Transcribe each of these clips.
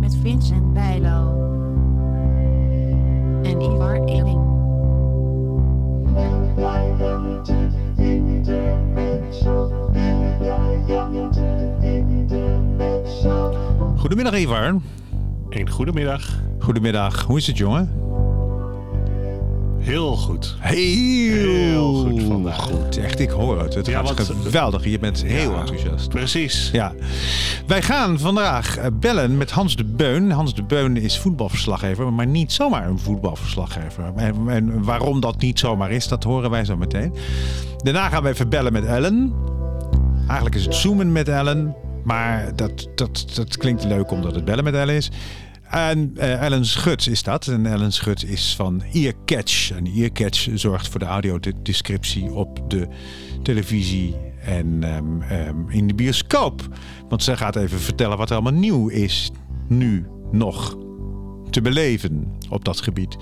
Met Vincent Bijlo. En Ivar Eling. Goedemiddag Ivar. Een goedemiddag. Goedemiddag. Hoe is het jongen? Heel goed. Heel, Heel goed vandaag. goed. Echt, ik hoor het. Het Ja, gaat want- geweldig. Je bent heel Ja, enthousiast. Precies. Ja. Wij gaan vandaag eh, bellen met Hans de Beun. Hans de Beun is voetbalverslaggever, maar niet zomaar een voetbalverslaggever. En, en waarom dat niet zomaar is, dat horen wij zo meteen. Daarna gaan we even bellen met Ellen. Eigenlijk is het zoomen met Ellen, maar dat, dat, dat klinkt leuk omdat het bellen met Ellen is. En eh, Ellen Schut is dat. En Ellen Schut is van Earcatch. En Earcatch zorgt voor de audiodescriptie op de televisie en ehm, ehm, in de bioscoop. Want zij gaat even vertellen wat er allemaal nieuw is nu nog te beleven op dat gebied.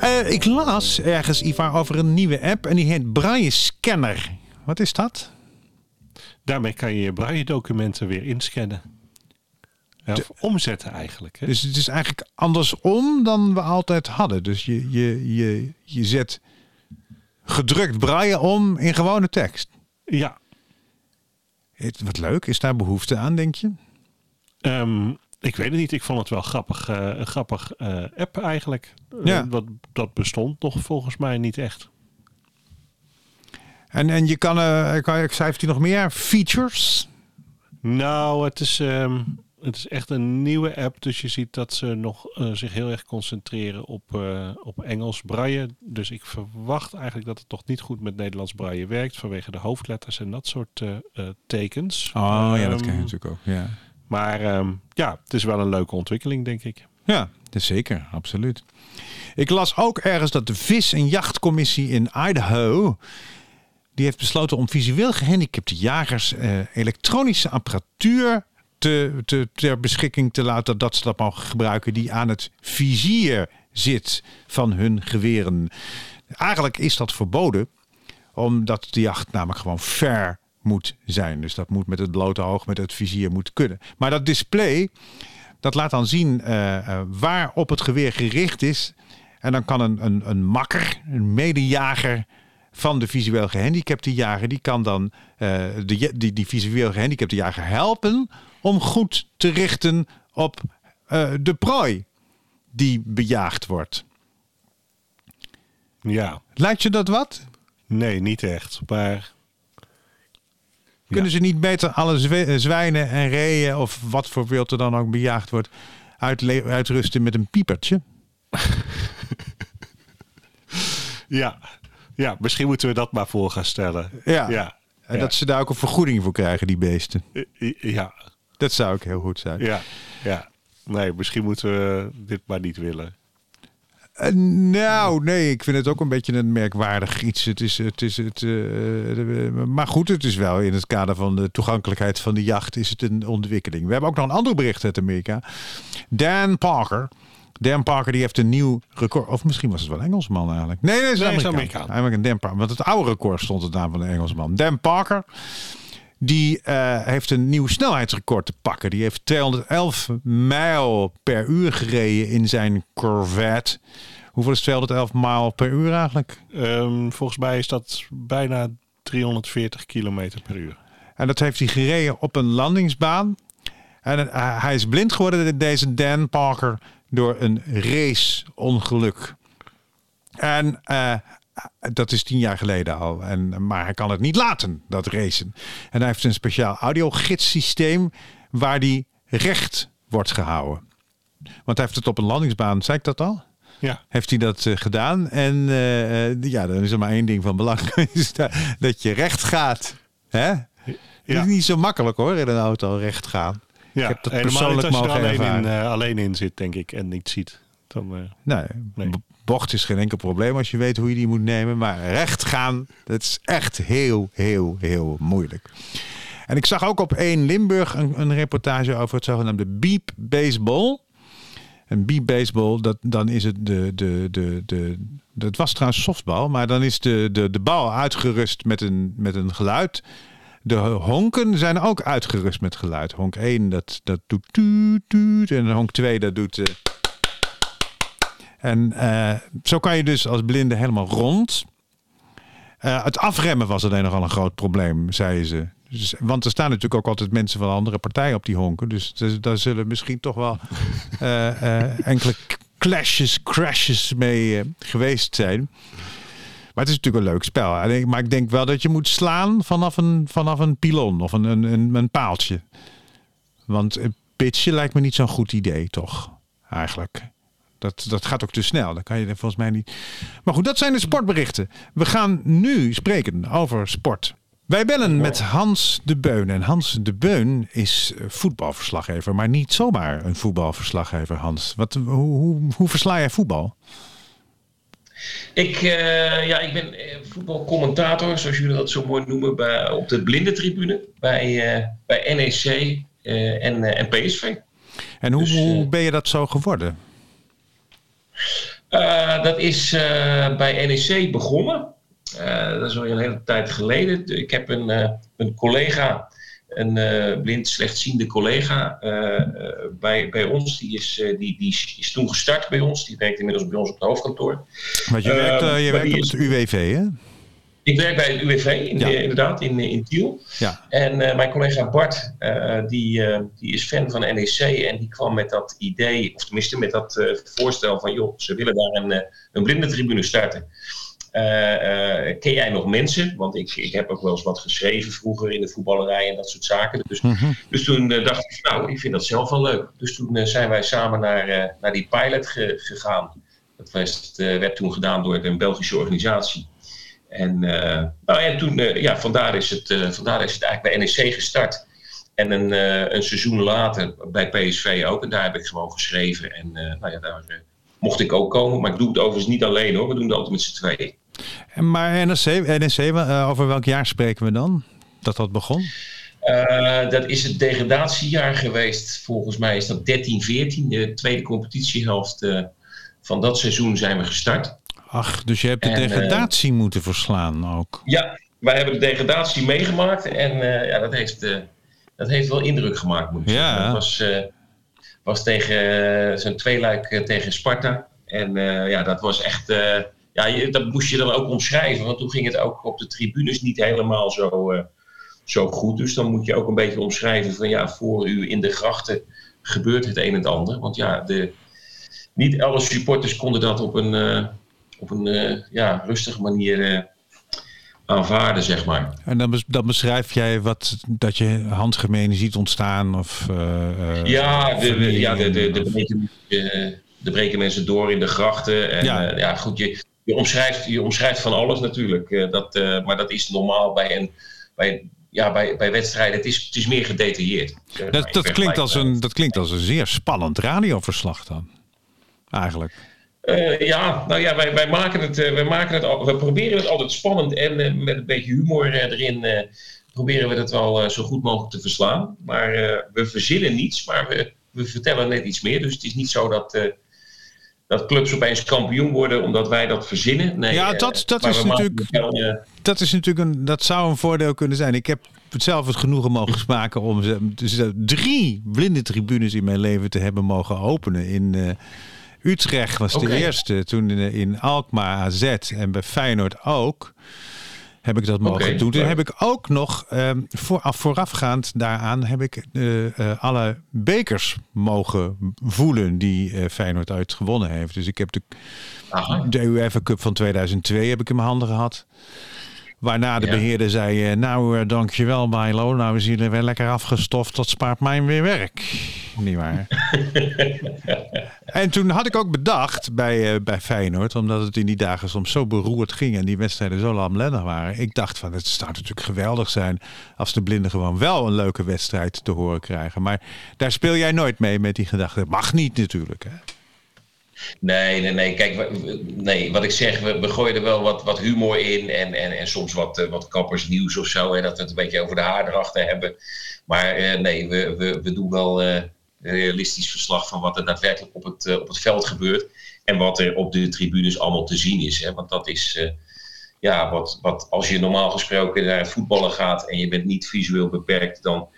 Eh, ik las ergens, Ivar, over een nieuwe app en die heet Braille Scanner. Wat is dat? Daarmee kan je je braille documenten weer inscannen. Ja, of omzetten eigenlijk. Hè? Dus het is eigenlijk andersom dan we altijd hadden. Dus je, je, je, je zet gedrukt braille om in gewone tekst. Ja. Het, wat leuk. Is daar behoefte aan, denk je? Ehm, ik weet het niet. Ik vond het wel grappig, eh, een grappig eh, app eigenlijk. Eh, Ja. dat, dat bestond nog volgens mij niet echt. En, en je kan, kan heeft hij nog meer features? Nou, het is, ehm, het is echt een nieuwe app. Dus je ziet dat ze nog eh, zich heel erg concentreren op, eh, op Engels braille. Dus ik verwacht eigenlijk dat het toch niet goed met Nederlands braille werkt. Vanwege de hoofdletters en dat soort eh, tekens. Oh ja, dat Ehm, kan je natuurlijk ook. Ja, Maar ehm, ja, het is wel een leuke ontwikkeling, denk ik. ja dat is zeker. Absoluut. Ik las ook ergens dat de Vis- en Jachtcommissie in Idaho... die heeft besloten om visueel gehandicapte jagers eh, elektronische apparatuur te, te, ter beschikking te laten dat ze dat mogen gebruiken die aan het vizier zit van hun geweren. Eigenlijk is dat verboden, omdat de jacht namelijk gewoon ver moet zijn. Dus dat moet met het blote oog, met het vizier moet kunnen. Maar dat display, dat laat dan zien eh, waar op het geweer gericht is. En dan kan een, een, een makker, een medejager van de visueel gehandicapte jager, die kan dan eh, de, die, die visueel gehandicapte jager helpen om goed te richten op eh, de prooi die bejaagd wordt. Ja, Lijkt je dat wat? nee, niet echt. Maar Kunnen ze niet beter alle eh, zwijnen en reeën of wat voor wild er dan ook bejaagd wordt uitrusten met een piepertje? ja, ja, misschien moeten we dat maar voor gaan stellen. Ja. ja, En ja. dat ze daar ook een vergoeding voor krijgen, die beesten. I- ja, Dat zou ook heel goed zijn. ja, ja. Nee, misschien moeten we dit maar niet willen. Eh, nou, nee, ik vind het ook een beetje een merkwaardig iets. Het is, het is, het, eh, maar goed, het is wel in het kader van de toegankelijkheid van de jacht is het een ontwikkeling. We hebben ook nog een ander bericht uit Amerika. Dan Parker. Dan Parker die heeft een nieuw record. Of misschien was het wel Engelsman eigenlijk. Nee, nee, het is Nee, Amerikaan. Amerikaan. Amerikaan. Dan Parker. Want het oude record stond het naam van de Engelsman. Dan Parker. Die eh, heeft een nieuw snelheidsrecord te pakken. Die heeft 211 mijl per uur gereden in zijn Corvette. Hoeveel is 211 mijl per uur eigenlijk? Ehm, volgens mij is dat bijna 340 kilometer per uur. En dat heeft hij gereden op een landingsbaan. En eh, hij is blind geworden, deze Dan Parker, door een raceongeluk. En eh, dat is tien jaar geleden al. En, maar hij kan het niet laten, dat racen. En hij heeft een speciaal audiogidssysteem waar hij recht wordt gehouden. Want hij heeft het op een landingsbaan, zei ik dat al? Ja, heeft hij dat eh, gedaan. En eh, eh, ja, dan is er maar één ding van belang. dat, je recht gaat. Hè? Het Ja. is niet zo makkelijk hoor, in een auto recht gaan. ja. Ik heb dat persoonlijk niet als je er mogen alleen in, eh, alleen in zit, denk ik, en niet ziet. Dan, eh, Nee, Nee. Bocht is geen enkel probleem als je weet hoe je die moet nemen. Maar recht gaan, dat is echt heel, heel, heel moeilijk. En ik zag ook op 1 Limburg een, een reportage over het zogenaamde beep baseball. een b-baseball, dat, dan is het de, de, de, de. Het was trouwens softbal, maar dan is de, de, de bal uitgerust met een, met een geluid. De honken zijn ook uitgerust met geluid. Honk 1, dat, dat doet tuut, tuut. En honk 2, dat doet... eh, en eh, zo kan je dus als blinde helemaal rond. Eh, het afremmen was alleen nogal een groot probleem, zeiden ze. Dus, want er staan natuurlijk ook altijd mensen van andere partijen op die honken. Dus daar zullen misschien toch wel eh, enkele clashes, crashes mee geweest zijn. Maar het is natuurlijk een leuk spel. Maar ik denk wel dat je moet slaan vanaf een, vanaf een pilon of een, een, een, een paaltje. Want een pitchen lijkt me niet zo'n goed idee, toch? Eigenlijk. Dat, dat gaat ook te snel. Dan kan je er volgens mij niet. Maar goed, dat zijn de sportberichten. We gaan nu spreken over sport. Wij bellen met Hans de Beun. En Hans de Beun is voetbalverslaggever, maar niet zomaar een voetbalverslaggever, Hans. Wat, hoe, hoe, hoe versla jij voetbal? Ik, eh, ja, ik ben eh, voetbalcommentator, zoals jullie dat zo mooi noemen, bij, op de blindentribune bij, eh, bij NEC en, en PSV. En hoe, Dus, hoe ben je dat zo geworden? Eh, dat is eh, bij NEC begonnen. Eh, dat is al een hele tijd geleden. Ik heb een, een collega, een blind slechtziende collega bij, bij ons. Die is, eh, die, die is toen gestart bij ons. Die werkt inmiddels bij ons op het hoofdkantoor. Want je werkt, je maar werkt die op het UWV, hè? Ik werk bij het UWV, in, Ja. eh, inderdaad, in, in Tiel. Ja. En eh, mijn collega Bart, eh, die, eh, die is fan van NEC en die kwam met dat idee, of tenminste met dat eh, voorstel van, joh, ze willen daar een, eh, een blindentribune starten. Eh, eh, ken jij nog mensen? Want ik, ik heb ook wel eens wat geschreven vroeger in de voetballerij en dat soort zaken. Dus, Mhm. dus toen eh, dacht ik, nou, ik vind dat zelf wel leuk. Dus toen eh, zijn wij samen naar, eh, naar die pilot ge- gegaan. Dat was, eh, werd toen gedaan door een Belgische organisatie. En, eh, nou, en toen, eh, ja, vandaar is, het, eh, vandaar is het eigenlijk bij NEC gestart. En een, een seizoen later bij PSV ook. En daar heb ik gewoon geschreven. En nou ja, daar mocht ik ook komen. Maar ik doe het overigens niet alleen hoor. We doen het altijd met z'n tweeën. En Maar NSC, NSC eh, over welk jaar spreken we dan? Dat dat begon? Dat is het degradatiejaar geweest. Volgens mij is dat 13, 14. De tweede competitiehelft eh, van dat seizoen zijn we gestart. Ach, dus je hebt de En, eh, degradatie moeten verslaan ook. Ja, wij hebben de degradatie meegemaakt. En eh, ja, dat heeft, eh, dat heeft wel indruk gemaakt, moet ik Ja. zeggen. Dat was, was tegen zijn tweeluik tegen Sparta. En ja, dat was echt... ja, dat moest je dan ook omschrijven. Want toen ging het ook op de tribunes niet helemaal zo, zo goed. Dus dan moet je ook een beetje omschrijven van... Ja, voor u in de grachten gebeurt het een en het ander. Want ja, de, niet alle supporters konden dat op een, op een eh, ja, rustige manier... eh, aanvaarden, zeg maar. En dan, dan beschrijf jij wat dat je handgemeen ziet ontstaan of eh, eh, Ja, de, ja de, de, de, breken, de, breken mensen door in de grachten. En Ja. ja, ja goed, je, je, omschrijft, je omschrijft van alles natuurlijk. dat, maar dat is normaal bij, een, bij, ja, bij, bij wedstrijden. Het is, het is meer gedetailleerd. zeg maar, dat, dat, klinkt als een, dat klinkt als een zeer spannend radioverslag dan. Eigenlijk. Eh, ja, nou ja, wij, wij, maken het, eh, wij maken het al, we proberen het altijd spannend en eh, met een beetje humor erin proberen we het wel zo goed mogelijk te verslaan. Maar we verzinnen niets, maar we, we vertellen net iets meer. Dus het is niet zo dat, dat clubs opeens kampioen worden omdat wij dat verzinnen. Nee, Ja, dat- dat is natuurlijk- wel, Dat is natuurlijk een, dat zou een voordeel kunnen zijn. Ik heb zelf het genoegen mogen maken om dus, drie blinde tribunes in mijn leven te hebben mogen openen. In Utrecht was de eerste, toen in, in Alkmaar AZ en bij Feyenoord ook. Heb ik dat mogen doen. Toen heb ik ook nog ehm, vooraf, voorafgaand daaraan heb ik eh, eh, alle bekers mogen voelen die eh, Feyenoord uit gewonnen heeft. Dus ik heb de aha. de UEFA Cup van 2002 heb ik in mijn handen gehad. Waarna de Ja. beheerder zei, eh, nou uh, dankjewel Milo, nou is jullie weer lekker afgestoft, dat spaart mij weer werk. Niet waar? en toen had ik ook bedacht bij, eh, bij Feyenoord, omdat het in die dagen soms zo beroerd ging en die wedstrijden zo lamlendig waren. Ik dacht van, het zou natuurlijk geweldig zijn als de blinden gewoon wel een leuke wedstrijd te horen krijgen. Maar daar speel jij nooit mee met die gedachte. Mag niet natuurlijk. Hè? Nee, nee, nee. Kijk, nee, wat ik zeg, we, gooien er wel wat, wat humor in en, en, en soms wat, eh, wat kappersnieuws of zo. Hè, dat we het een beetje over de haardrachten hebben. Maar eh, nee, we, we, we doen wel, eh, realistisch verslag van wat er daadwerkelijk op het, op het veld gebeurt. En wat er op de tribunes allemaal te zien is. Hè? Want dat is ja, wat, wat als je normaal gesproken naar het voetballen gaat en je bent niet visueel beperkt, dan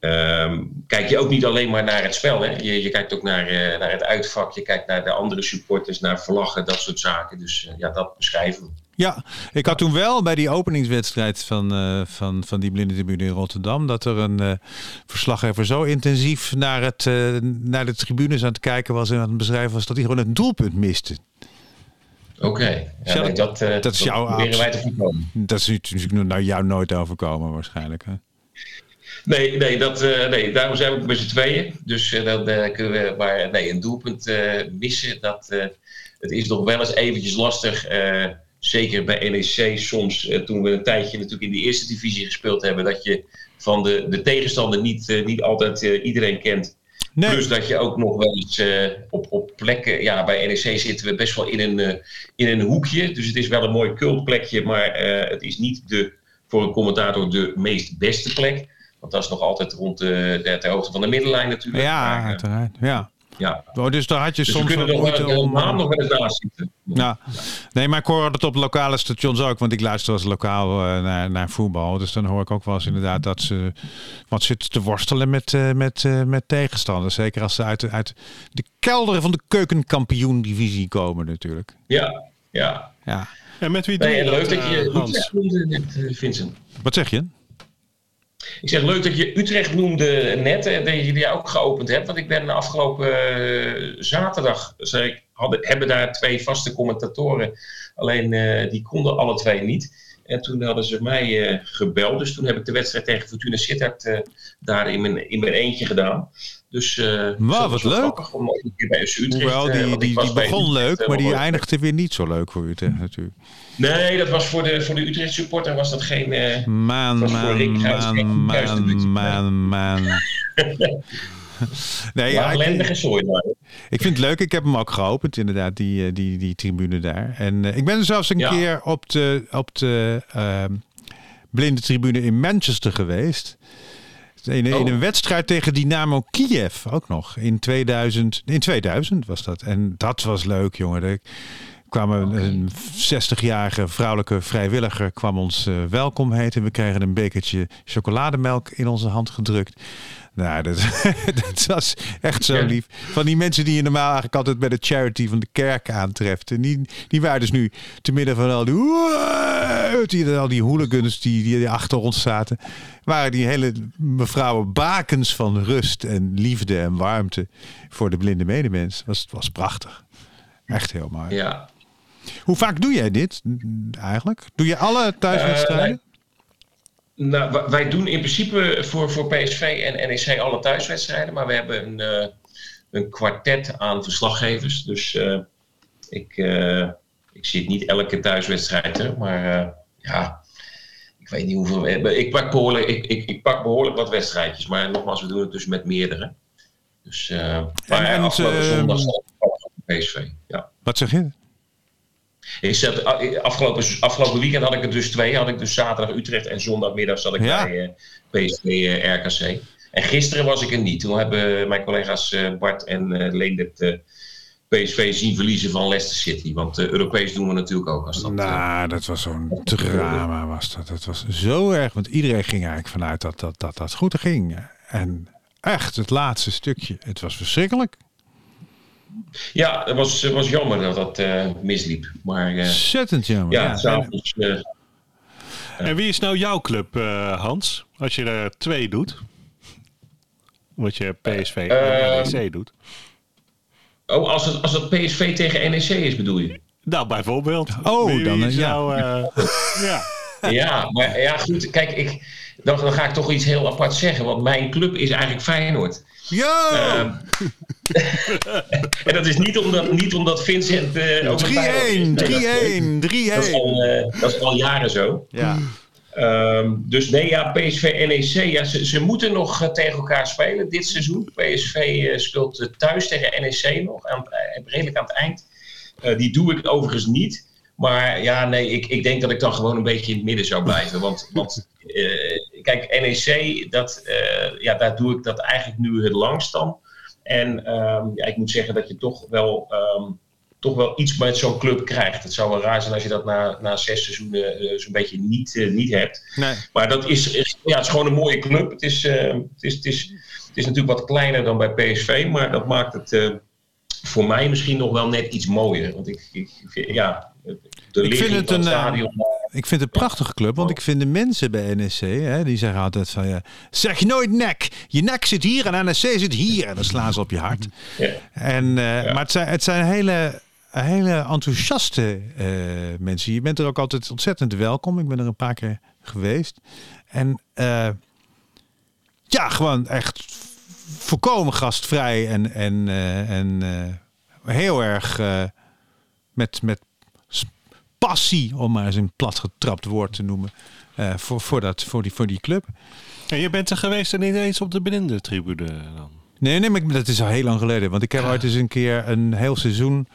Ehm, kijk je ook niet alleen maar naar het spel. Hè? Je, je kijkt ook naar, uh, naar het uitvak. Je kijkt naar de andere supporters, naar vlaggen, dat soort zaken. Dus uh, ja, dat beschrijven we. Ja, ik had toen wel bij die openingswedstrijd van, uh, van, van die blinde tribune in Rotterdam... dat er een verslaggever zo intensief naar, het, naar de tribunes aan het kijken was... en aan het beschrijven was dat hij gewoon een doelpunt miste. Oké, okay. ja, nee, dat, dat, dat, is jouw voorkomen. Dat is natuurlijk nou jou nooit overkomen waarschijnlijk. Hè? Nee, nee, dat, uh, nee, daarom zijn we met z'n tweeën. Dus uh, dan uh, kunnen we maar nee, een doelpunt missen. Dat, het is nog wel eens eventjes lastig. zeker bij NEC soms, toen we een tijdje natuurlijk in de eerste divisie gespeeld hebben, dat je van de, de tegenstander niet, niet altijd iedereen kent. Nee. Plus dat je ook nog wel eens op, op plekken, ja, bij NEC zitten we best wel in een, in een hoekje. Dus het is wel een mooi cultplekje, maar het is niet de, voor een commentator de meest beste plek. Want dat is nog altijd rond de, de, ter hoogte van de middenlijn natuurlijk. Ja, maar, uiteraard. Ja. Ja. Oh, dus daar had je dus soms wel moeite om... nog wel eens naast zitten. Ja. Nee, maar ik hoor het op lokale stations ook. Want ik luister als lokaal uh, naar, naar voetbal. Dus dan hoor ik ook wel eens inderdaad dat ze wat zitten te worstelen met, uh, met, uh, met tegenstanders. Zeker als ze uit, uit de kelder van de keukenkampioen-divisie komen natuurlijk. Ja, ja. ja. En met wie doe nee, je leuk dat, dat je Hans? Vincent. Wat zeg je? Ik zeg leuk dat je Utrecht noemde net en dat je die ook geopend hebt. Want ik ben afgelopen uh, zaterdag, zei ik, hadden, hebben daar twee vaste commentatoren. Alleen uh, die konden alle twee niet. En toen hadden ze mij uh, gebeld. Dus toen heb ik de wedstrijd tegen Fortuna Sittard daar in mijn, in mijn eentje gedaan. Dus uh, wow, wat leuk. Om een keer bij Utrecht, Hoewel, die, die, die, die begon leuk, maar die eindigde weer niet zo leuk voor Utrecht natuurlijk. Nee, dat was voor de, voor de Utrecht supporter was dat geen... Uh, man, was man, man, man, nee, ja, ik, ik vind het leuk. Ik heb hem ook geopend, inderdaad, die, die, die tribune daar. En uh, ik ben zelfs een ja. keer op de, op de uh, blinde tribune in Manchester geweest. In, in, een wedstrijd tegen Dynamo Kiev ook nog. In 2000, in 2000 was dat. En dat was leuk, jongen. Kwam een, een 60-jarige vrouwelijke vrijwilliger kwam ons uh, welkom heten. We kregen een bekertje chocolademelk in onze hand gedrukt. Nou, dat, dat was echt zo lief. Van die mensen die je normaal eigenlijk altijd bij de charity van de kerk aantreft. En die, die waren dus nu te midden van al die, die, al die hooligans die, die achter ons zaten. Waren die hele mevrouwen bakens van rust en liefde en warmte voor de blinde medemens. Was, was prachtig. Echt heel mooi. Ja. Hoe vaak doe jij dit eigenlijk? Doe je alle thuiswedstrijden? Uh, nou, wij doen in principe voor, voor PSV en NEC alle thuiswedstrijden, maar we hebben een, uh, een kwartet aan verslaggevers. Dus uh, ik, ik zit niet elke thuiswedstrijd er, maar ja, ik weet niet hoeveel we hebben. Ik pak, behoorlijk, ik, ik, ik pak behoorlijk wat wedstrijdjes, maar nogmaals, we doen het dus met meerdere. Dus, maar en, afgelopen zondag PSV, ja. Wat zeg je? Ik zat, afgelopen, afgelopen weekend had ik er dus twee. Had ik dus zaterdag Utrecht en zondagmiddag zat ik ja. bij uh, PSV uh, RKC. En gisteren was ik er niet. Toen hebben mijn collega's Bart en Leendert PSV zien verliezen van Leicester City. Want Europees doen we natuurlijk ook. Als dat, nou, dat was zo'n drama was dat. Dat was zo erg. Want iedereen ging eigenlijk vanuit dat dat, dat, dat goed ging. En echt het laatste stukje. Het was verschrikkelijk. Ja, het was, was jammer dat dat uh, misliep. Maar, uh, Zettend jammer. Ja, ja. s'avonds... Uh, en wie is nou jouw club, Hans? Als je er twee doet. Wat je PSV en NEC doet. Oh, als het, als het PSV tegen NEC is, bedoel je? Nou, bijvoorbeeld. Oh, wie, dan is jou, ja. ja. ja, maar ja, goed. Kijk, ik, dan, dan ga ik toch iets heel apart zeggen. Want mijn club is eigenlijk Feyenoord. Ja! Uh, en dat is niet omdat, niet omdat Vincent... Uh, 3-1, 3-1, 3-1. Dat, is al, dat is al jaren zo. Ja. Um, dus nee, ja, PSV NEC, ja, ze, ze moeten nog uh, tegen elkaar spelen dit seizoen. PSV uh, speelt thuis tegen NEC nog, aan, redelijk aan het eind. die doe ik overigens niet. Maar ja, nee, ik, ik denk dat ik dan gewoon een beetje in het midden zou blijven. Want, want kijk, NEC, dat, ja, daar doe ik dat eigenlijk nu het langst dan En ehm, ja, ik moet zeggen dat je toch wel, ehm, toch wel iets met zo'n club krijgt. Het zou wel raar zijn als je dat na, na zes seizoenen eh, zo'n beetje niet, eh, niet hebt. Nee. Maar dat is, ja, het is gewoon een mooie club. Het is, eh, het, is, het, is, het is natuurlijk wat kleiner dan bij PSV, maar dat maakt het eh, voor mij misschien nog wel net iets mooier. Want ik, ja, de Ik vind het een, eh, stadion. Ik vind het een prachtige club, want ik vind de mensen bij NEC, hè, die zeggen altijd van ja, zeg nooit nek. Je nek zit hier en NEC zit hier. En dan slaan ze op je hart. Ja. En, eh, Maar het zijn, het zijn hele, hele enthousiaste eh, mensen. Je bent er ook altijd ontzettend welkom. Ik ben er een paar keer geweest. En eh, ja, gewoon echt volkomen gastvrij en, en, en heel erg met, met passie, om maar eens een platgetrapt woord te noemen, eh, voor, voor, dat, voor, die, voor die club. En je bent er geweest en niet eens op de binnentribune dan? Nee, nee, maar ik- dat is al heel lang geleden. Want ik heb ooit eens een keer een heel seizoen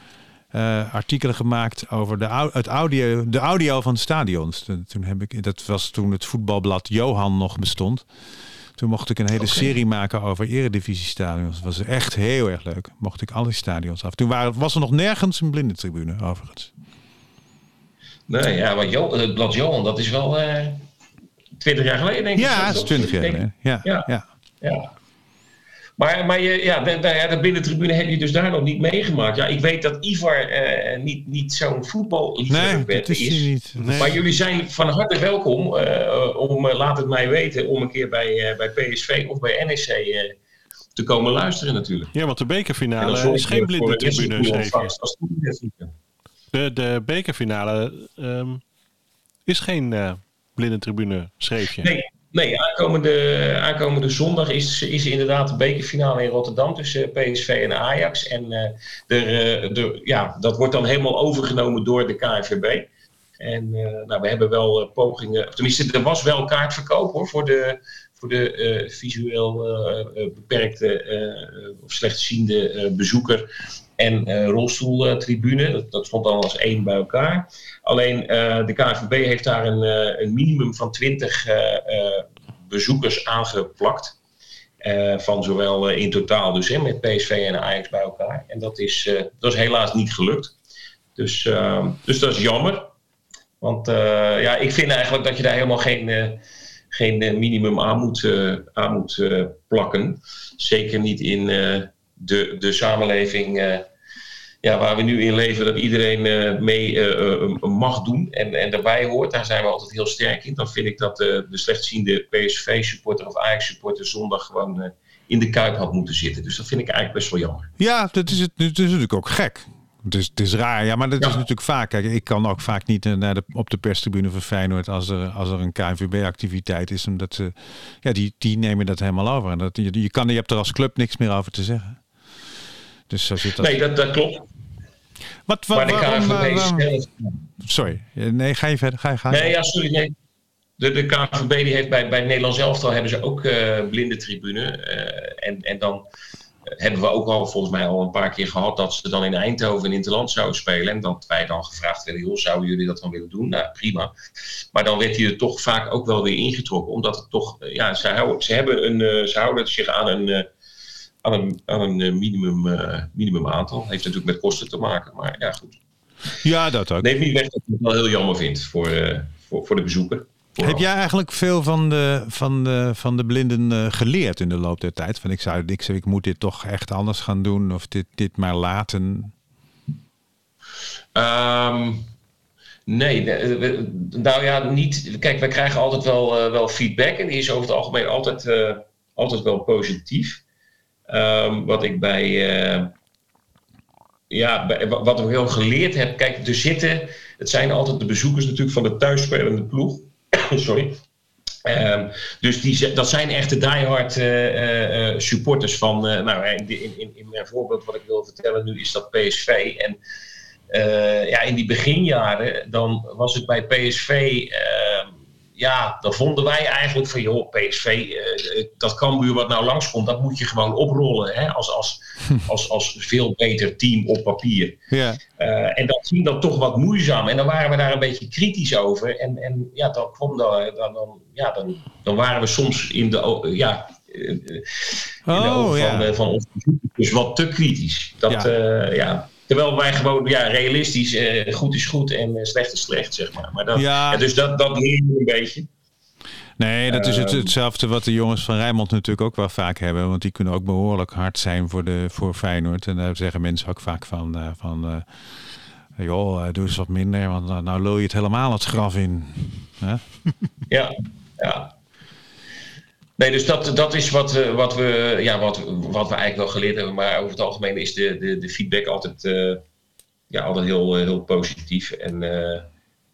eh, artikelen gemaakt over de, au- het audio, de audio van stadions. Toen heb ik, dat was toen het voetbalblad Johan nog bestond. Toen mocht ik een hele serie maken over eredivisiestadions. Dat was echt heel erg leuk. Mocht ik al die stadions af. Toen waren, was er nog nergens een blindentribune, overigens. Nee, ja, maar Jo- het blad Johan, dat is wel eh 20 jaar geleden, denk ik. Ja, dat is? 20 jaar geleden. Ja, ja. Ja. Maar, maar je, ja, de, de, ja, de binnentribune heb je dus daar nog niet meegemaakt. Ja, ik weet dat Ivar eh, niet, niet zo'n voetballiefhebber Nee, dat is is. niet. Nee. Maar jullie zijn van harte welkom eh, om, laat het mij weten, om een keer bij, eh, bij PSV of bij NEC te komen luisteren natuurlijk. Ja, want de bekerfinale is geen blinde tribune, De, de bekerfinale ehm, is geen eh blinde tribune, schreef je. Nee, nee aankomende, aankomende zondag is, is inderdaad de bekerfinale in Rotterdam tussen PSV en Ajax. En eh, eh, de, ja, dat wordt dan helemaal overgenomen door de KNVB. En eh, nou, we hebben wel eh, pogingen, tenminste, er was wel kaartverkoop hoor, voor de, voor de eh, visueel eh, eh, beperkte of slechtziende bezoeker en rolstoeltribune. Dat, dat stond dan als één bij elkaar. Alleen de KNVB heeft daar een, een minimum van 20 eh, eh, bezoekers aangeplakt. Van zowel in totaal dus hè, met PSV en Ajax bij elkaar. En dat is, dat is helaas niet gelukt. Dus, dus dat is jammer. Want ja, ik vind eigenlijk dat je daar helemaal geen, geen eh, minimum aan moet, eh, aan moet eh, plakken. Zeker niet in de, de samenleving ja, waar we nu in leven, dat iedereen mee mag doen en, en daarbij hoort. Daar zijn we altijd heel sterk in. Dan vind ik dat de slechtziende PSV-supporter of Ajax-supporter zondag gewoon in de kuip had moeten zitten. Dus dat vind ik eigenlijk best wel jammer. Ja, dat is, het, het is natuurlijk ook gek. Het is, het is raar, ja, maar dat Ja. is natuurlijk vaak. Kijk, ik kan ook vaak niet eh, naar de, op de perstribune van Feyenoord als er, als er een KNVB-activiteit is. Omdat ze, ja, die, die nemen dat helemaal over. En dat, je, je, kan, je hebt er als club niks meer over te zeggen. Dus zo zit dat. Nee, dat, dat klopt. Wat, wat, Maar de waarom, KNVB waarom- zelf... Sorry, Eh, nee, ga je verder. Ga je, ga je. Nee, ja, sorry. Nee. De, de KNVB die heeft bij, bij het Nederlands elftal hebben ze ook eh blinde tribune. En, en dan hebben we ook al volgens mij al een paar keer gehad dat ze dan in Eindhoven in het land zouden spelen. En dat wij dan gevraagd werden, joh, zouden jullie dat dan willen doen? Nou, prima. Maar dan werd hij er toch vaak ook wel weer ingetrokken. Omdat het toch, eh, ja, ze, houden, ze, hebben een, eh, ze houden zich aan een, eh, aan een, aan een minimum, eh, minimum aantal. Heeft natuurlijk met kosten te maken, maar ja, goed. Ja, dat ook. Neemt niet weg dat ik het wel heel jammer vind voor, voor, voor de bezoeker. Heb jij eigenlijk veel van de, van de, van de blinden eh, geleerd in de loop der tijd? Van ik, zou, ik, zou, ik moet dit toch echt anders gaan doen of dit, dit maar laten. Ehm, nee, we- nou ja, niet. Kijk, wij krijgen altijd wel, eh, wel feedback en die is over het algemeen altijd, eh, altijd wel positief. Ehm, wat ik bij. eh, ja, bij, wat ik heel geleerd heb. Kijk, er zitten. Het zijn altijd de bezoekers natuurlijk van de thuisspelende ploeg. Sorry. Ehm, dus die, dat zijn echte diehard eh, eh, eh, supporters van. nou, in, in, in, mijn voorbeeld wat ik wil vertellen nu is dat PSV. En ja, in die beginjaren, dan was het bij PSV. ehm, ja, dan vonden wij eigenlijk van, joh, PSV, eh, dat Cambuur wat nou langskomt, dat moet je gewoon oprollen. Hè, als, als, als, als veel beter team op papier. Ja, Eh, en dat ging dan toch wat moeizaam. En dan waren we daar een beetje kritisch over. En, en ja, dan, kwam dan, dan, dan, ja, dan, dan waren we soms in de, ja, eh, in de Oh, ogen ja. van, eh, van ons dus wat te kritisch. Dat, Ja. ja. Terwijl wij gewoon ja, realistisch, eh, goed is goed en eh, slecht is slecht, zeg maar. maar dat, Ja. ja, dus dat, dat leer je een beetje. Nee, dat is het, Ehm. hetzelfde wat de jongens van Rijnmond natuurlijk ook wel vaak hebben. Want die kunnen ook behoorlijk hard zijn voor, de, voor Feyenoord. En daar zeggen mensen ook vaak van... eh, van joh, doe eens wat minder, want nou, nou lul je het helemaal het graf in. Ja, ja. Nee, dus dat, dat is wat, wat, we, ja, wat, wat we eigenlijk wel geleerd hebben. Maar over het algemeen is de, de, de feedback altijd, eh, ja, altijd heel, eh, heel positief. En, eh,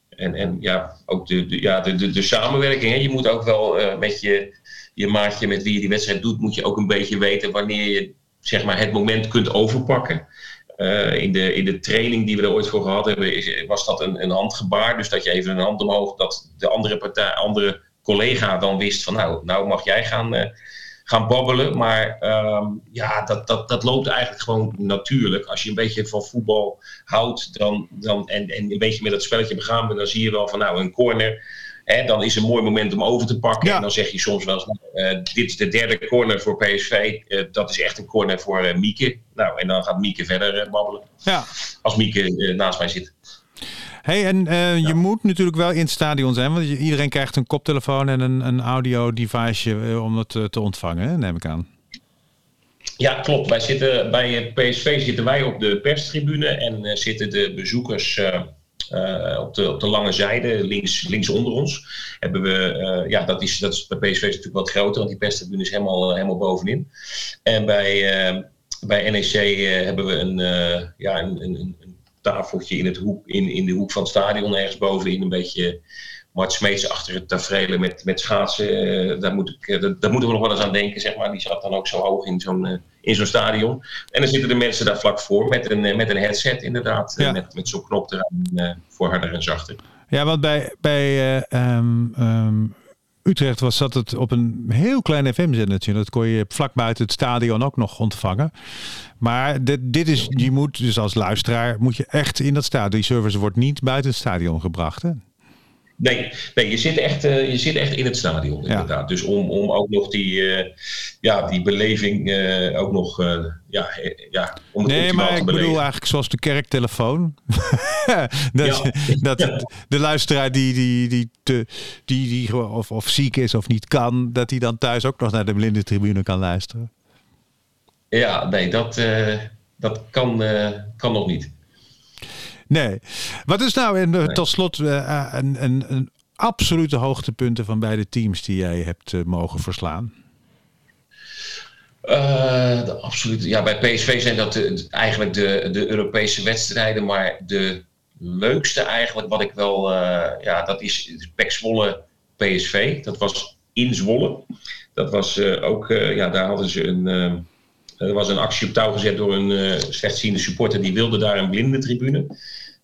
en, en ja, ook de, de, ja, de, de, de samenwerking. Hè. Je moet ook wel met je, je maatje met wie je die wedstrijd doet, moet je ook een beetje weten wanneer je zeg maar, het moment kunt overpakken. In, de, in de training die we er ooit voor gehad hebben, is, was dat een, een handgebaar. Dus dat je even een hand omhoog, dat de andere, partij, andere collega dan wist van nou, nou mag jij gaan, eh, gaan babbelen. Maar ehm, ja, dat, dat, dat loopt eigenlijk gewoon natuurlijk. Als je een beetje van voetbal houdt dan, dan, en, en een beetje met dat spelletje begaan bent, dan zie je wel van nou, een corner. Hè, dan is een mooi moment om over te pakken. Ja. En dan zeg je soms wel eens, nou, eh, dit is de derde corner voor PSV. Eh, dat is echt een corner voor Mieke. Nou, en dan gaat Mieke verder babbelen. Ja. Als Mieke naast mij zit. Hey, en eh, je moet natuurlijk wel in het stadion zijn. Want iedereen krijgt een koptelefoon en een, een audio device eh, om het eh, te ontvangen, neem ik aan. Ja, klopt. Wij zitten, bij PSV zitten wij op de perstribune en zitten de bezoekers op, de, op de lange zijde, links, links onder ons. Hebben we, ja, dat is, dat is bij PSV is natuurlijk wat groter, want die perstribune is helemaal, helemaal bovenin. En bij, bij NEC hebben we een, ja, een een tafeltje in, het hoek, in, in de hoek van het stadion, ergens bovenin, een beetje Mart Smeets achter het tafereel met, met schaatsen. eh, daar, moet ik, eh, daar, moeten we nog wel eens aan denken, zeg maar. Die zat dan ook zo hoog in zo'n eh, in zo'n stadion. En dan zitten de mensen daar vlak voor met een, met een headset inderdaad. Ja. met, met zo'n knop eraan voor harder en zachter. Ja, want bij, bij eh, ehm, ehm, Utrecht was dat het op een heel klein FM-zendertje. Dat kon je vlak buiten het stadion ook nog ontvangen. Maar dit, dit is, je moet dus als luisteraar moet je echt in dat stadion. Die service wordt niet buiten het stadion gebracht. Nee, nee je, zit echt, eh, je zit echt in het stadion inderdaad. Dus om, om ook nog die, eh, ja, die beleving eh, ook nog ja, ja, om het Nee, maar te ik beleven. bedoel eigenlijk zoals de kerktelefoon. dat, Ja. dat de luisteraar die, die, die, te, die, die of, of ziek is of niet kan, dat hij dan thuis ook nog naar de blinde tribune kan luisteren. Ja, nee, dat, dat kan, kan nog niet. Nee. Wat is nou en, eh, tot slot eh, een, een, een absolute hoogtepunten van beide teams die jij hebt eh, mogen verslaan? Eh, de absolute, ja, bij PSV zijn dat de- eigenlijk de, de Europese wedstrijden, maar de leukste eigenlijk wat ik wel, eh, ja, dat is, PEC Zwolle PSV. Dat was in Zwolle. Dat was eh, ook, eh, ja, daar hadden ze een, eh, er was een actie op touw gezet door een eh, slechtziende supporter die wilde daar een blinde tribune.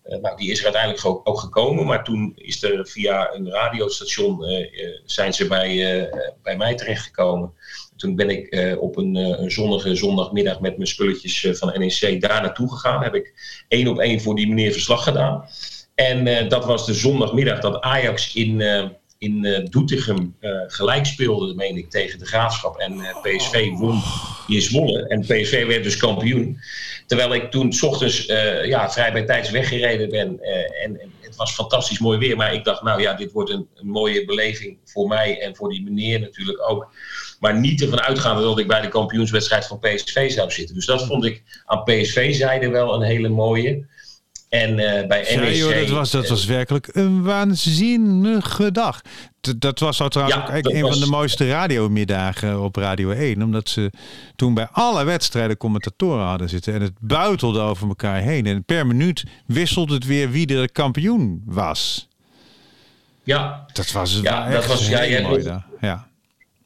Eh, nou, die is er uiteindelijk ook, ook gekomen, maar toen is er via een radiostation eh, eh, zijn ze bij, bij mij terechtgekomen. Toen ben ik op een, een zonnige zondagmiddag met mijn spulletjes van NEC daar naartoe gegaan. Heb ik één op één voor die meneer verslag gedaan. En dat was de zondagmiddag dat Ajax in, in eh, Doetinchem eh, gelijk speelde, meen ik, tegen de Graafschap. En eh, PSV won in Zwolle. En PSV werd dus kampioen. Terwijl ik toen 's ochtends ja, vrij bij tijds weggereden ben. en, en het was fantastisch mooi weer. Maar ik dacht, nou ja, dit wordt een, een mooie beleving voor mij en voor die meneer natuurlijk ook. Maar niet ervan uitgaande dat ik bij de kampioenswedstrijd van PSV zou zitten. Dus dat vond ik aan PSV-zijde wel een hele mooie. En eh, bij Ja, NEC... joh, dat, was, dat eh, was werkelijk een waanzinnige dag. D- dat was al trouwens Ja, ook een was- van de mooiste radiomiddagen op Radio 1. Omdat ze toen bij alle wedstrijden commentatoren hadden zitten. En het buitelde over elkaar heen. En per minuut wisselde het weer wie de kampioen was. ja, Dat was, Ja, dat was- ja, hebt nog- dag. Ja.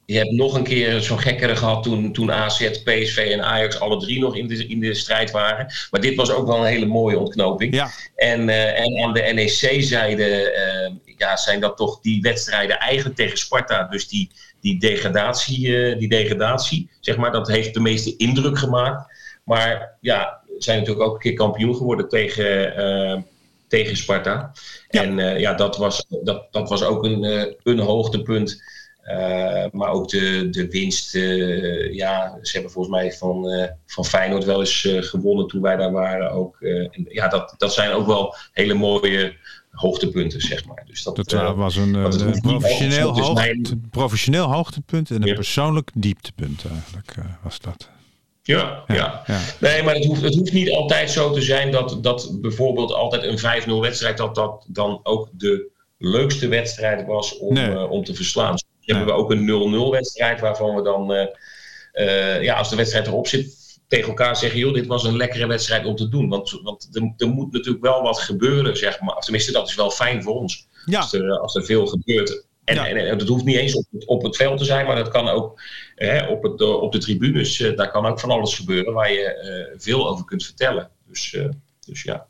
Je hebt nog een keer zo'n gekkere gehad toen, toen AZ, PSV en Ajax alle drie nog in de, in de strijd waren. Maar dit was ook wel een hele mooie ontknoping. ja, En, eh, en aan de NEC-zijde eh, ja, zijn dat toch die wedstrijden eigenlijk tegen Sparta. Dus die, die, degradatie, eh, die degradatie, zeg maar, dat heeft de meeste indruk gemaakt. Maar ja, zijn natuurlijk ook een keer kampioen geworden tegen, tegen Sparta. Ja. En ja, dat was, dat, dat was ook een, een hoogtepunt. Eh, maar ook de, de winst. eh, ja, ze hebben volgens mij van, eh, van Feyenoord wel eens gewonnen toen wij daar waren. Ook, en ja, dat, dat zijn ook wel hele mooie hoogtepunten, zeg maar. Dus dat, Dat was een, professioneel, hoogtepunt en een Ja. persoonlijk dieptepunt eigenlijk was dat. ja, ja. ja. Nee, maar het hoeft, het hoeft niet altijd zo te zijn dat, dat bijvoorbeeld altijd een 5-0 wedstrijd, dat dat dan ook de leukste wedstrijd was om, Nee. om te verslaan. Hebben we ook een 0-0 wedstrijd waarvan we dan, eh, eh, ja, als de wedstrijd erop zit, tegen elkaar zeggen: joh, dit was een lekkere wedstrijd om te doen. Want, want er, er moet natuurlijk wel wat gebeuren, zeg maar. Of tenminste, dat is wel fijn voor ons. Ja. Als, er, als er veel gebeurt. En, Ja. en, en dat hoeft niet eens op, het- op het veld te zijn, maar dat kan ook hè, op, het, eh, op de tribunes. daar kan ook van alles gebeuren waar je veel over kunt vertellen. Dus, dus ja.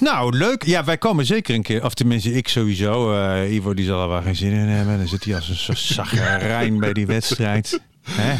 Nou, leuk. Ja, wij komen zeker een keer. Of tenminste, ik sowieso. Eh Ivo die zal er wel geen zin in hebben. Dan zit hij als een soort zagrijn bij die wedstrijd. Hè?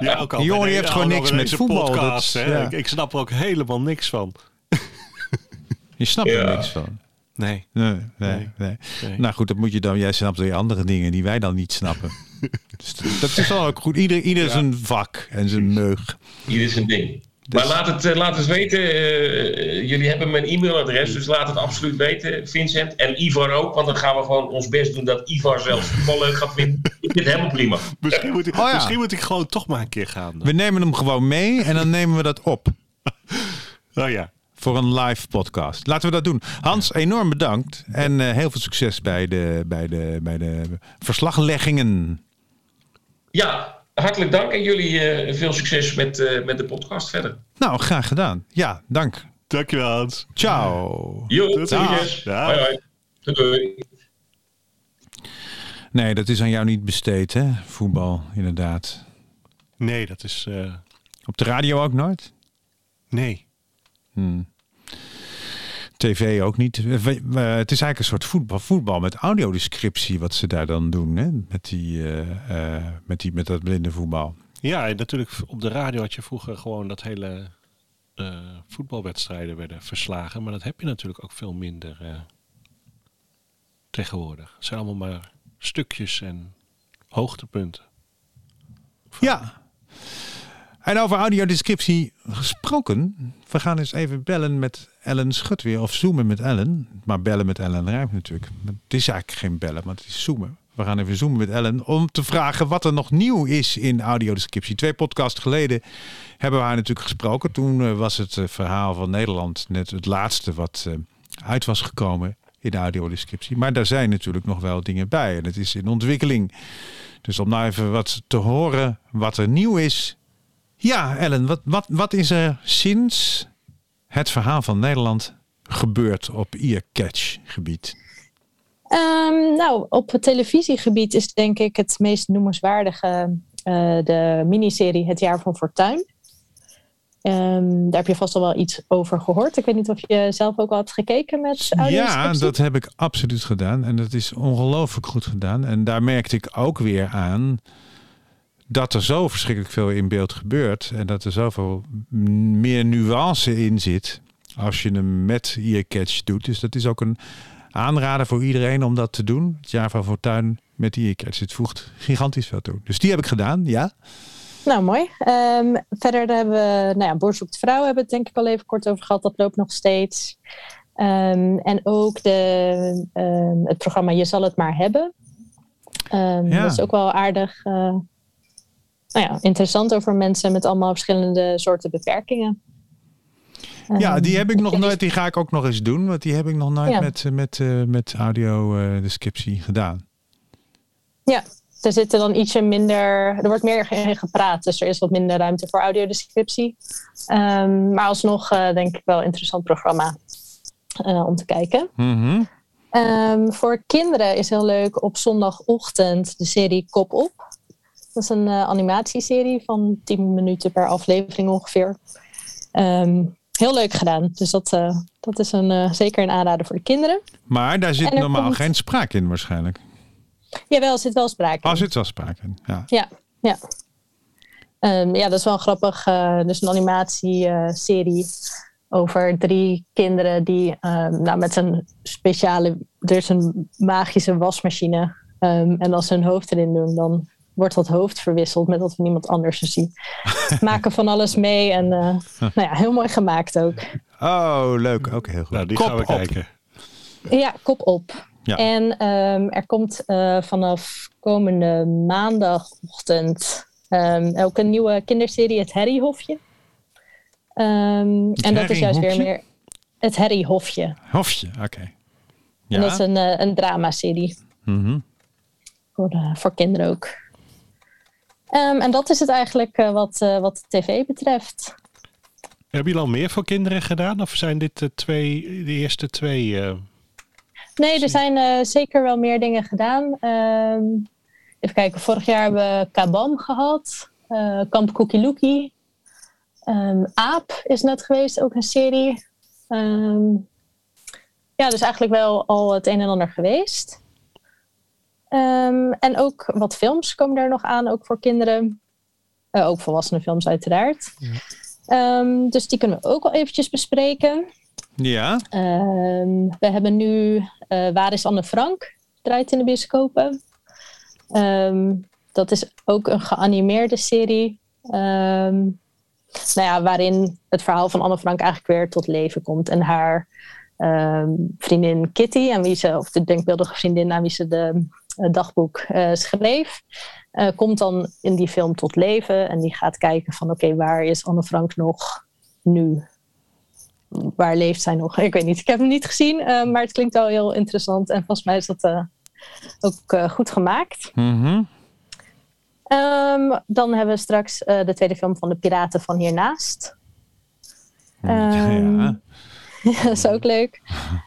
Ja, ook al Die jongen de- heeft gewoon al niks met voetbal, Podcast, dat- hè. ja. ik, ik snap er ook helemaal niks van. Je snapt er niks van. Nee. Nee, nee, Nee. nee. Nee. Nou goed, dat moet je dan. Jij snapt weer andere dingen die wij dan niet snappen. dus dat- dat is wel ook goed. Ieder, ieder Ja. zijn vak en zijn meug. Is een ding. Dus- Maar laat het, eh, laat het weten. eh, jullie hebben mijn e-mailadres, dus laat het absoluut weten, Vincent. En Ivar ook, want dan gaan we gewoon ons best doen dat Ivar zelfs voetbal leuk gaat vinden. Ik vind het helemaal prima. Misschien moet, ik, Oh ja. misschien moet ik gewoon toch maar een keer gaan. dan. We nemen hem gewoon mee en dan nemen we dat op. Oh ja. voor een live podcast. Laten we dat doen. Hans, enorm bedankt. En eh, heel veel succes bij de, bij de, bij de verslagleggingen. Ja, hartelijk dank en jullie eh, veel succes met, eh, met de podcast verder. Nou, graag gedaan. Ja, dank. Dankjewel Hans. Ciao. Jo, ziens. Doei, doei. Nee, dat is aan jou niet besteed, hè? Voetbal, inderdaad. Nee, dat is... eh, Op de radio ook nooit? nee. Hmm. TV ook niet. Het is eigenlijk een soort voetbal, voetbal met audiodescriptie wat ze daar dan doen, hè? Met, die, eh, eh, met, die, met dat blinde voetbal. Ja, en natuurlijk op de radio had je vroeger gewoon dat hele eh, voetbalwedstrijden werden verslagen. Maar dat heb je natuurlijk ook veel minder tegenwoordig. Het zijn allemaal maar stukjes en hoogtepunten. Ja. En over audiodescriptie gesproken. We gaan eens even bellen met Ellen Schutweer. Of zoomen met Ellen. Maar bellen met Ellen rijmt natuurlijk. Het is eigenlijk geen bellen, maar het is zoomen. We gaan even zoomen met Ellen om te vragen wat er nog nieuw is in audiodescriptie. Twee podcasts geleden hebben we haar natuurlijk gesproken. Toen eh, was het eh, verhaal van Nederland net het laatste wat eh, uit was gekomen in de audiodescriptie. Maar daar zijn natuurlijk nog wel dingen bij. En het is in ontwikkeling. Dus om nou even wat te horen wat er nieuw is. Ja, Ellen, wat, wat, wat is er sinds het verhaal van Nederland gebeurd op earcatch gebied? Ehm, nou, op het televisiegebied is denk ik het meest noemenswaardige eh, de miniserie Het Jaar van Fortuin. Ehm, daar heb je vast al wel iets over gehoord. Ik weet niet of je zelf ook al hebt gekeken met Ja, dat heb ik absoluut gedaan. En dat is ongelooflijk goed gedaan. En daar merkte ik ook weer aan dat er zo verschrikkelijk veel in beeld gebeurt. En dat er zoveel meer nuance in zit als je hem met earcatch doet. Dus dat is ook een aanrader voor iedereen om dat te doen. Het jaar van Fortuin met earcatch. Het voegt gigantisch veel toe. Dus die heb ik gedaan, ja. Nou, mooi. Ehm, verder hebben we, nou ja, Boer zoekt vrouw hebben we het denk ik al even kort over gehad. Dat loopt nog steeds. Ehm, en ook de, ehm, het programma Je zal het maar hebben. Ja. Dat is ook wel aardig. eh, nou ja, interessant over mensen met allemaal verschillende soorten beperkingen. Ja, Ehm, die heb ik nog nooit. Die ga ik ook nog eens doen. Want die heb ik nog nooit Ja. met, eh, met, eh, met audio eh, gedaan. Ja, er zitten dan ietsje minder. Er wordt meer in gepraat, dus er is wat minder ruimte voor audiodescriptie. Ehm, maar alsnog denk ik wel een interessant programma om te kijken. Mhm. Ehm, voor kinderen is heel leuk op zondagochtend de serie Kop op. Dat is een eh, animatieserie van 10 minuten per aflevering ongeveer. Ehm, heel leuk gedaan. Dus dat, eh, dat is een, eh, zeker een aanrader voor de kinderen. Maar daar zit normaal komt- geen spraak in waarschijnlijk. Jawel, er zit wel sprake in. Oh, zit wel spraak in. Ja. Ja, ja. Ehm, ja, dat is wel grappig. dus een animatieserie over drie kinderen die ehm, nou, met een speciale, er is een magische wasmachine en als ze hun hoofd erin doen, dan wordt dat hoofd verwisseld met dat van iemand anders. Die maken van alles mee. En eh, nou ja, heel mooi gemaakt ook. Oh, leuk. Ook heel goed. Nou, die Kop gaan we op. kijken. Ja, kop op. Ja. En ehm, er komt eh, vanaf komende maandagochtend ehm, ook een nieuwe kinderserie, het Harryhofje. Ehm en dat is juist weer meer het Harryhofje. Hofje, oké. Ja. En dat is een, eh, een dramaserie Mhm. voor, eh, voor kinderen ook. Ehm, en dat is het eigenlijk eh, wat, eh, wat tv betreft. Hebben jullie al meer voor kinderen gedaan? Of zijn dit de, twee, de eerste twee? eh, Nee, er zijn zeker wel meer dingen gedaan. Ehm, even kijken, vorig jaar hebben we Kabam gehad. eh, Kamp Cookie Lookie. Ehm, Aap is net geweest, ook een serie. Ja, dus eigenlijk wel al het een en ander geweest. Ehm, en ook wat films komen er nog aan, ook voor kinderen. Eh, ook volwassene films uiteraard. Ehm, dus die kunnen we ook al eventjes bespreken. Ja, Ehm, we hebben nu eh, Waar is Anne Frank? Draait in de bioscopen. Dat is ook een geanimeerde serie. Nou ja, waarin het verhaal van Anne Frank eigenlijk weer tot leven komt. En haar vriendin Kitty, aan wie ze, of de denkbeeldige vriendin aan wie ze de dagboek eh, schreef, eh, komt dan in die film tot leven. En die gaat kijken van oké, waar is Anne Frank nog nu? waar leeft zij nog? Ik weet niet, ik heb hem niet gezien, eh, maar het klinkt wel heel interessant. En volgens mij is dat eh, ook eh, goed gemaakt. Mhm. Ehm, dan hebben we straks eh, de tweede film van de Piraten van Hiernaast. Ehm, ja. dat is ook leuk.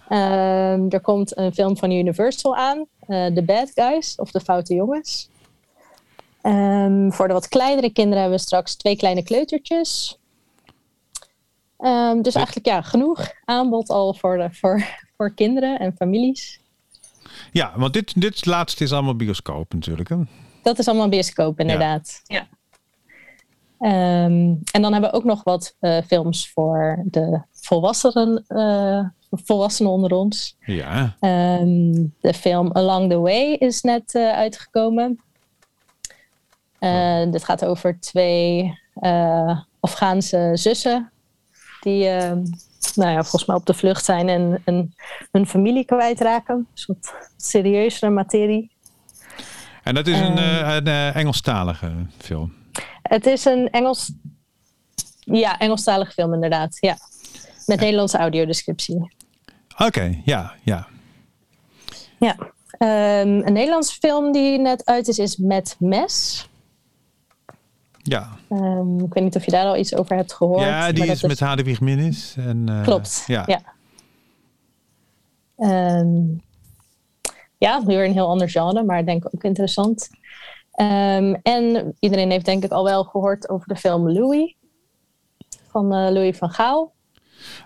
Ehm, er komt een film van Universal aan, eh, The Bad Guys of De Foute Jongens. Ehm, voor de wat kleinere kinderen hebben we straks twee kleine kleutertjes. Ehm, dus eigenlijk ja, genoeg aanbod al voor, de, voor, voor kinderen en families. ja, want dit, dit laatste is allemaal bioscoop natuurlijk. Hè? Dat is allemaal bioscoop, inderdaad. Ja. Ehm, en dan hebben we ook nog wat eh, films voor de volwassenen, eh, volwassenen onder ons. Ja. Ehm, de film Along the Way is net eh, uitgekomen. Eh, dit gaat over twee Afghaanse zussen die ehm, nou ja, volgens mij op de vlucht zijn en, en hun familie kwijtraken. Een soort serieuzere materie. En dat is een, Ehm. eh, een Engelstalige film. Het is een Engels, ja, Engelstalige film inderdaad. Ja. Met Nederlandse audiodescriptie. Oké, ja, ja. Ja. Ehm, een Nederlandse film die net uit is, is Met Mes. Ja, Ehm, ik weet niet of je daar al iets over hebt gehoord. ja die is met Hadewig Minnis. En, eh, Klopt, Ja. ja. Ehm, ja, weer een heel ander genre, maar ik denk ook interessant. En iedereen heeft denk ik al wel gehoord over de film Louis. Van eh, Louis van Gaal.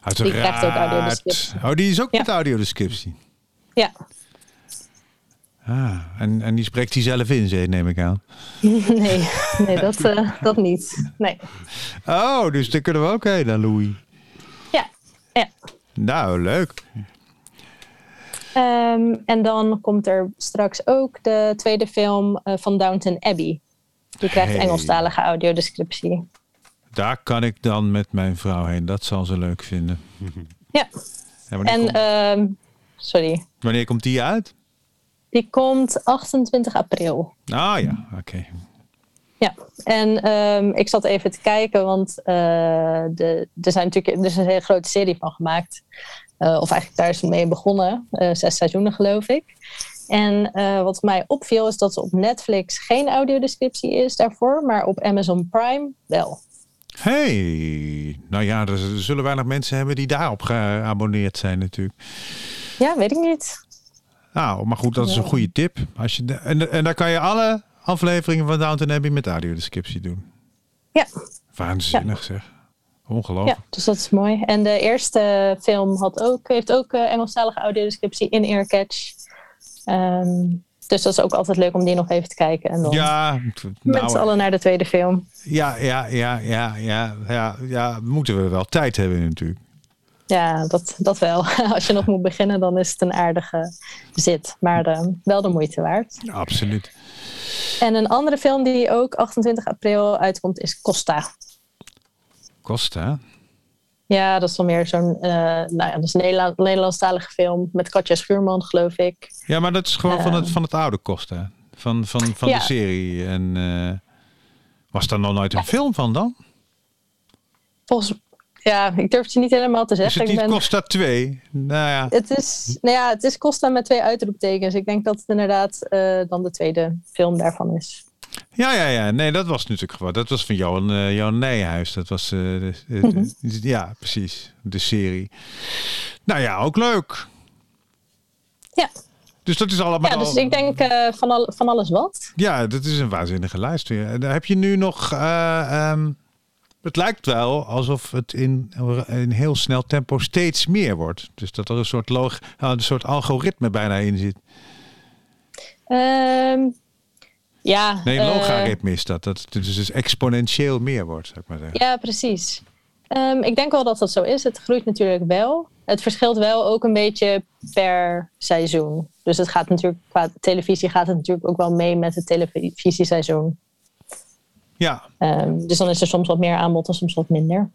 Uiteraard. Die krijgt ook audiodescriptie. Oh, die is ook Ja. met audiodescriptie. Ja, Ah, en, en die spreekt hij zelf in, neem ik aan. nee, nee dat, eh, dat niet. Nee. Oh, dus daar kunnen we ook heen naar Louis. Ja, ja. Nou, leuk. Ehm, en dan komt er straks ook de tweede film eh, van Downton Abbey. Die krijgt Hey. Engelstalige audiodescriptie. Daar kan ik dan met mijn vrouw heen. Dat zal ze leuk vinden. Ja, En wanneer, en komt, ehm, sorry, wanneer komt die uit? die komt 28 april. Ah ja, oké. Ja, en ehm, ik zat even te kijken, want eh, de, er, zijn natuurlijk, er is een hele grote serie van gemaakt. Eh, of eigenlijk daar is het mee begonnen. eh, zes seizoenen geloof ik. En eh, wat mij opviel is dat er op Netflix geen audiodescriptie is daarvoor, maar op Amazon Prime wel. Hey, nou ja, er zullen weinig mensen hebben die daarop geabonneerd zijn natuurlijk. Ja, weet ik niet. Nou, maar goed, dat is een goede tip. Als je en, en daar kan je alle afleveringen van Downton Abbey met audiodescriptie doen. Ja, Waanzinnig zeg. ja, Ongelooflijk. dus dat is mooi. En de eerste film had ook, heeft ook eh, Engelstalige audiodescriptie in Earcatch. Ehm, dus dat is ook altijd leuk om die nog even te kijken. En dan Ja, met z'n nou, allen naar de tweede film. ja, ja, ja, ja, ja, ja, ja, moeten we wel tijd hebben natuurlijk. Ja, dat, dat wel. Als je nog moet beginnen, dan is het een aardige zit. Maar eh, wel de moeite waard. Absoluut. En een andere film die ook 28 april uitkomt is Costa. Costa. Ja, dat is dan meer zo'n eh, nou ja, dat is een Nederla- Nederlandstalige film met Katja Schuurman, geloof ik. Ja, maar dat is gewoon van, het, Ehm. van het oude Costa. Van, van, van Ja. de serie. En eh, was daar nog nooit een film van dan? Volgens ja, ik durf het je niet helemaal te Is zeggen. het ik niet ben, Costa 2? Nou ja. het, is, nou ja, het is Costa met twee uitroeptekens. Ik denk dat het inderdaad eh, dan de tweede film daarvan is. Ja, ja, ja. Nee, dat was natuurlijk gewoon. Dat was van Johan, eh Johan Nijhuis. Dat was. eh, de- de- Mhm. Ja, precies. De serie. Nou ja, ook leuk. Ja. Dus dat is allemaal. Ja, dus ik denk eh, van, al, van alles wat. Ja, dat is een waanzinnige lijst weer. En heb je nu nog. eh, ehm, het lijkt wel alsof het in een heel snel tempo steeds meer wordt. Dus dat er een soort, log, eh, een soort algoritme bijna in zit. Ehm, ja, Nee, eh, logaritme is dat. Dat het dus exponentieel meer wordt, zou ik maar zeggen. Ja, precies. Ehm, ik denk wel dat dat zo is. Het groeit natuurlijk wel. Het verschilt wel ook een beetje per seizoen. Dus het gaat natuurlijk qua televisie gaat het natuurlijk ook wel mee met het televisieseizoen. Ja, Ehm, dus dan is er soms wat meer aanbod en soms wat minder.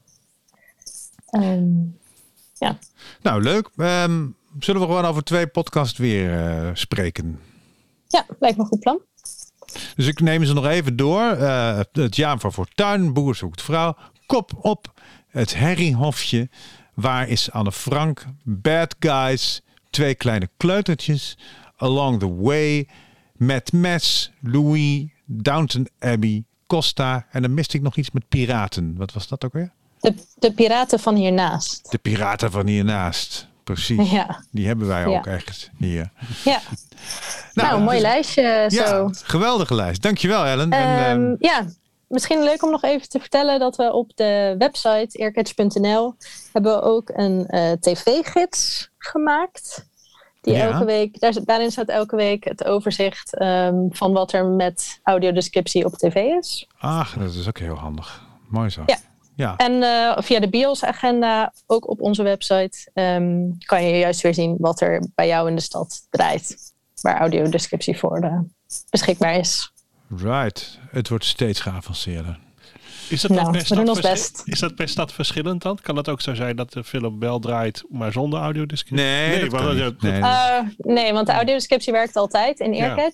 Ehm, nou leuk. Zullen we gewoon over twee podcasts weer eh, spreken? ja, lijkt me een goed plan. Dus ik neem ze nog even door. Eh, het Jaar van Fortuin, Boer zoekt vrouw. Kop op, het Herriehofje. Waar is Anne Frank? Bad Guys, twee kleine kleutertjes. Along the Way, Met Mes, Louis, Downton Abbey, Costa. En dan miste ik nog iets met piraten. Wat was dat ook weer? De, de piraten van hiernaast. De piraten van hiernaast. Precies. Ja, Die hebben wij Ja. ook echt hier. ja. nou, een mooi dus- lijstje zo. Ja, geweldige lijst. Dankjewel Ellen. en, Ehm, ehm, ja, misschien leuk om nog even te vertellen dat we op de website earcatch.nl hebben we ook een eh, tv-gids gemaakt. Die Ja. elke week, daar, daarin staat elke week het overzicht ehm, van wat er met audiodescriptie op tv is. Ach, dat is ook heel handig. Mooi zo. Ja. Ja. En eh, via de BIOS-agenda, ook op onze website, ehm, kan je juist weer zien wat er bij jou in de stad draait. Waar audiodescriptie voor eh, beschikbaar is. Right. Het wordt steeds geavanceerder. Is dat, Nou, per stad best. is dat per stad verschillend dan? Kan het ook zo zijn dat de film wel draait, maar zonder audiodescriptie? Nee, kan dat- niet. dat- Nee. Eh, nee, want de audiodescriptie werkt altijd in Ja.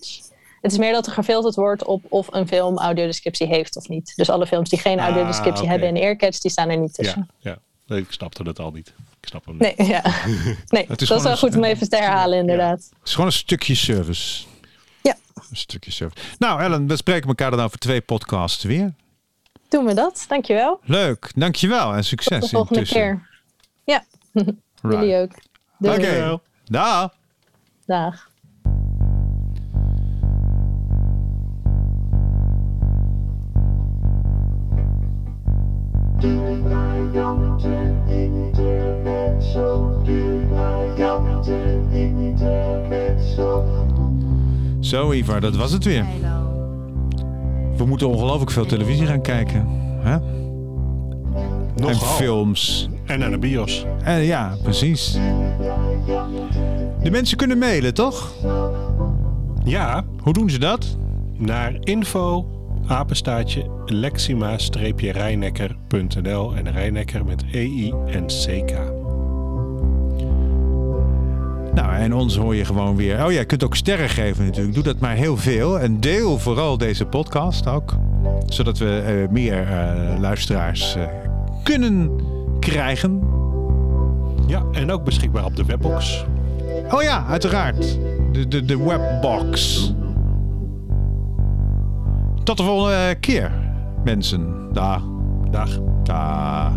Het is meer dat er gefilterd wordt op of een film audiodescriptie heeft of niet. Dus alle films die geen Ah, audiodescriptie oké. hebben in Earcatch, die staan er niet tussen. Ja, ja. Nee, ik snapte het al niet. Ik snap hem niet. Nee, ja. nee dat is gewoon wel een- goed om even te herhalen inderdaad. Het is gewoon een stukje service. Ja. Een stukje service. Nou Ellen, we spreken elkaar dan over twee podcasts weer. Doen we dat. Dankjewel. Leuk. Dankjewel en Tot succes de volgende intussen. keer. Ja, Right. jullie ook. Doei. Oké. Dankjewel. Dag. Dag. Zo Ivar, dat was het weer. We moeten ongelooflijk veel televisie gaan kijken. Hè? En Nogal. films. En naar de bios. En ja, precies. De mensen kunnen mailen, toch? Ja, Hoe doen ze dat? naar info apenstaatje lexima-rijnekker.nl en Rijnekker met EI en CK. Nou, en ons hoor je gewoon weer. Oh ja, je kunt ook sterren geven natuurlijk. Doe dat maar heel veel. En deel vooral deze podcast ook. Zodat we eh, meer eh, luisteraars eh, kunnen krijgen. Ja, en ook beschikbaar op de webbox. Oh ja, uiteraard. De, de, de webbox. Tot de volgende keer, mensen. Dag. Dag. Dag.